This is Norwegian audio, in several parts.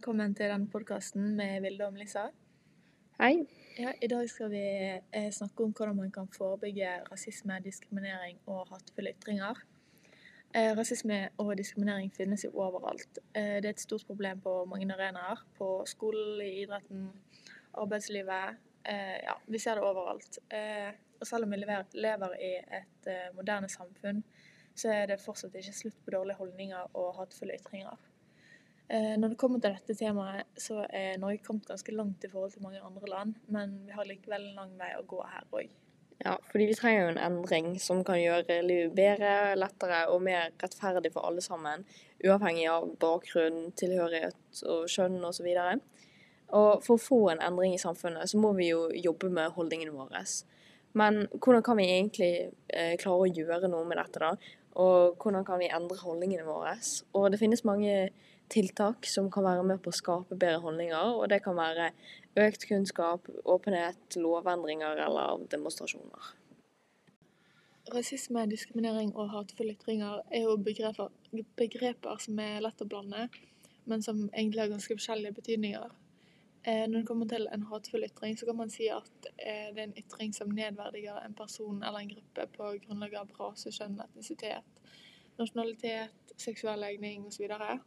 velkommen til denne podkasten med Vilde og Melissa. Hei. Ja, I dag skal vi eh, snakke om hvordan man kan forebygge rasisme, diskriminering og hatefulle ytringer. Eh, rasisme og diskriminering finnes jo overalt. Eh, det er et stort problem på mange arenaer. På skolen, i idretten, arbeidslivet. Eh, ja, vi ser det overalt. Og selv om vi lever, i et moderne samfunn, så er det fortsatt ikke slutt på dårlige holdninger og hatefulle ytringer. Eh, Når det kommer til dette temaet, så er Norge kommet ganske langt i forhold til mange andre land, men vi har likevel en lang vei å gå her òg. Ja, fordi vi trenger jo en endring som kan gjøre livet bedre, lettere og mer rettferdig for alle sammen, uavhengig av bakgrunn, tilhørighet og kjønn osv. Og for å få en endring i samfunnet, så må vi jo jobbe med holdningene våre. Men hvordan kan vi egentlig eh, klare å gjøre noe med dette, da? Og hvordan kan vi endre holdningene våre? Og det finnes mange tiltak som kan være med på å skape bedre holdninger, og det kan være økt kunnskap, åpenhet, lovendringer eller demonstrasjoner. Rasisme, diskriminering og hatefulle ytringer er jo begreper, begreper som er lett å blande, men som egentlig har ganske forskjellige betydninger. Eh, når det kommer til en hatefull ytring, så kan man si at eh, det er en ytring som nedverdiger en person eller en gruppe på grunnlag av rase, kjønn, etnisitet, nasjonalitet, seksuell legning osv. Eh,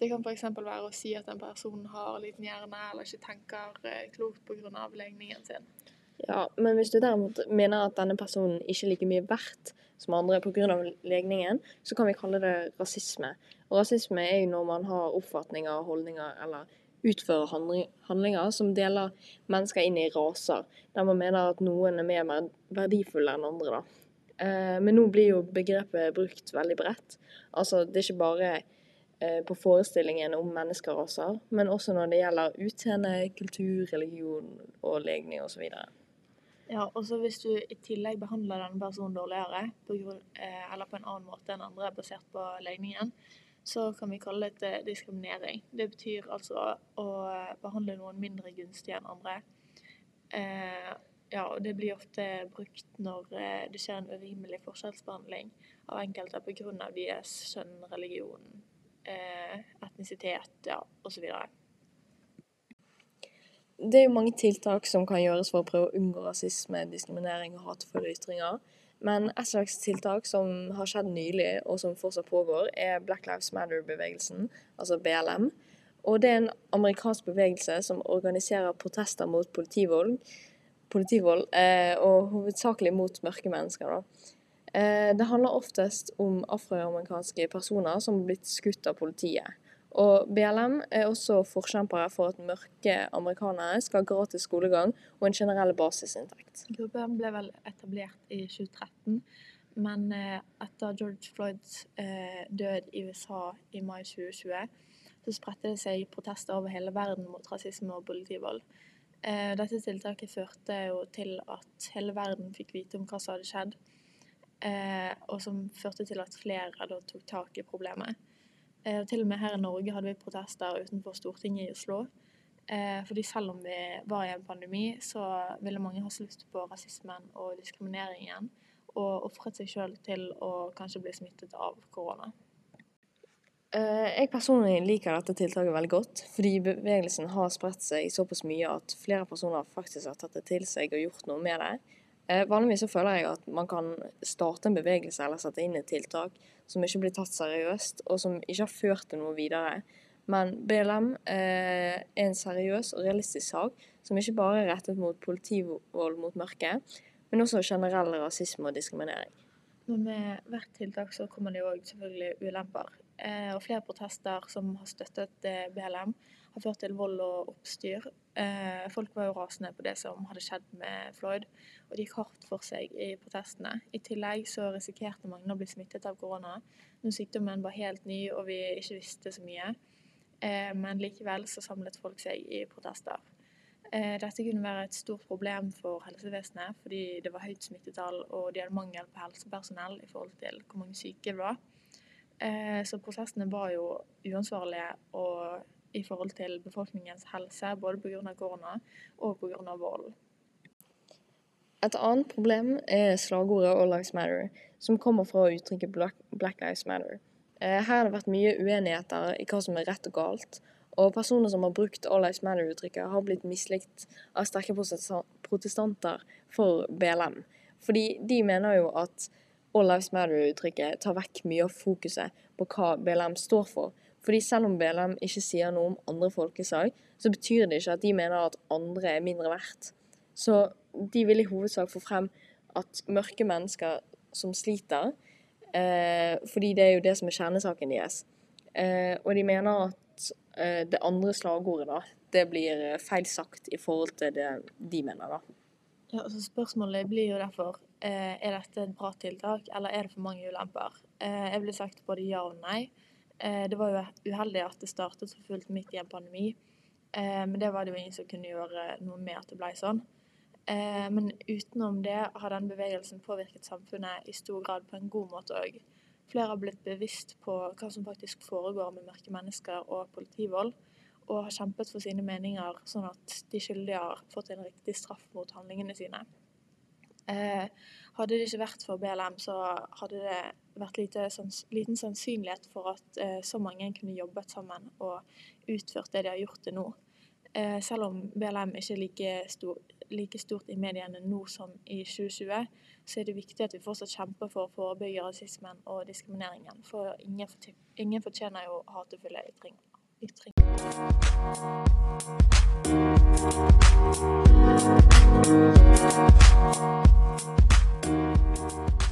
det kan f.eks. være å si at en person har liten hjerne eller ikke tenker eh, klokt pga. legningen sin. Ja, men hvis du derimot mener at denne personen ikke er like mye verdt som andre pga. legningen, så kan vi kalle det rasisme. Og rasisme er jo når man har oppfatninger, holdninger eller utfører handlinger som deler mennesker inn i raser, der man mener at noen er mer verdifulle enn andre. da. Eh, Men nå blir jo begrepet brukt veldig bredt. Altså, det er ikke bare eh, på forestillingen om mennesker også, men også når det gjelder utseende, kultur, religion og legning osv. Ja, og så hvis du i tillegg behandler denne personen dårligere, på grunn, eh, eller på en annen måte enn andre basert på legningen, så kan vi kalle dette diskriminering. Det betyr altså å behandle noen mindre gunstig enn andre. Eh, ja, og det blir ofte brukt når eh, det skjer en urimelig forskjellsbehandling av enkelte av deres kjønn, religion, eh, etnisitet, ja, osv. Det er jo mange tiltak som kan gjøres for å prøve å unngå rasisme, diskriminering og hatefulle ytringer. Men et slags tiltak som har skjedd nylig, og som fortsatt pågår, er Black Lives Matter-bevegelsen, altså BLM. Og det er en amerikansk bevegelse som organiserer protester mot politivold, politivold eh, og hovedsakelig mot mørke mennesker. Da. Eh, det handler oftest om afroamerikanske personer som har blitt skutt av politiet. Og BLM er også forkjempere for at mørke amerikanere skal ha gratis skolegang og en generell basisinntekt. Gruppen ble vel etablert i 2013, men eh, etter George Floyds eh, død i USA i mai 2020, så spredte det seg protester over hele verden mot rasisme og politivold. Dette tiltaket førte jo til at hele verden fikk vite om hva som hadde skjedd, og som førte til at flere da tok tak i problemet. Eh, og til og med her i Norge hadde vi protester utenfor Stortinget i Oslo. Eh, fordi selv om vi var i en pandemi, så ville mange ha slutt på rasismen og diskrimineringen, og ofret seg sjøl til å kanskje bli smittet av korona. Eh, Jeg personlig liker dette tiltaket veldig godt, fordi bevegelsen har spredt seg såpass mye at flere personer faktisk har tatt det til seg og gjort noe med det. Eh, Vanligvis så føler jeg at man kan starte en bevegelse eller sette inn et tiltak som ikke blir tatt seriøst, og som ikke har ført til noe videre. Men BLM eh, er en seriøs og realistisk sak som ikke bare er rettet mot politivold mot mørke, men også generell rasisme og diskriminering. Men med hvert tiltak så kommer det jo selvfølgelig ulemper. Eh, og flere protester som har støttet BLM, har ført til vold og oppstyr. Eh, folk var jo rasende på det som hadde skjedd med Floyd, og det gikk hardt for seg i protestene. I tillegg så risikerte mange å bli smittet av korona når sykdommen var helt ny og vi ikke visste så mye. Eh, men likevel så samlet folk seg i protester. Eh, Dette kunne være et stort problem for helsevesenet, fordi det var høyt smittetall og de hadde mangel på helsepersonell i forhold til hvor mange syke det var. Eh, Så protestene var jo uansvarlige og i forhold til befolkningens helse, både pga. korona og pga. vold. Et annet problem er slagordet All Lives Matter, som kommer fra uttrykket Black, Lives Matter. Eh, her har det vært mye uenigheter i hva som er rett og galt. Og personer som har brukt All Lives Matter-uttrykket, har blitt mislikt av sterke protestanter for BLM. Fordi de mener jo at All Lives Matter-uttrykket tar vekk mye av fokuset på hva BLM står for. Fordi selv om BLM ikke sier noe om andre folkeslag, så betyr det ikke at de mener at andre er mindre verdt. Så de vil i hovedsak få frem at mørke mennesker som sliter, eh, fordi det er jo det som er kjernesaken deres. Eh, og de mener at eh, det andre slagordet, da, det blir eh, feil sagt i forhold til det de mener, da. Ja, altså Spørsmålet blir jo derfor eh, er dette et bra tiltak, eller er det for mange ulemper. Eh, jeg ville sagt både ja og nei. Eh, det var jo uheldig at det startet så fullt midt i en pandemi, eh, men det var det jo ingen som kunne gjøre noe med at det ble sånn. Eh, men utenom det har den bevegelsen påvirket samfunnet i stor grad på en god måte òg. Flere har blitt bevisst på hva som faktisk foregår med mørke mennesker og politivold og har kjempet for sine meninger, sånn at de skyldige har fått en riktig straff mot handlingene sine. Eh, hadde det ikke vært for BLM, så hadde det vært lite, liten sannsynlighet for at eh, så mange kunne jobbet sammen og utført det de har gjort til nå. Eh, selv om BLM ikke er like, stor, like stort i mediene nå som i 2020, så er det viktig at vi fortsatt kjemper for å forebygge rasismen og diskrimineringen. For ingen fortjener jo hatefulle ytringer ytring. Thank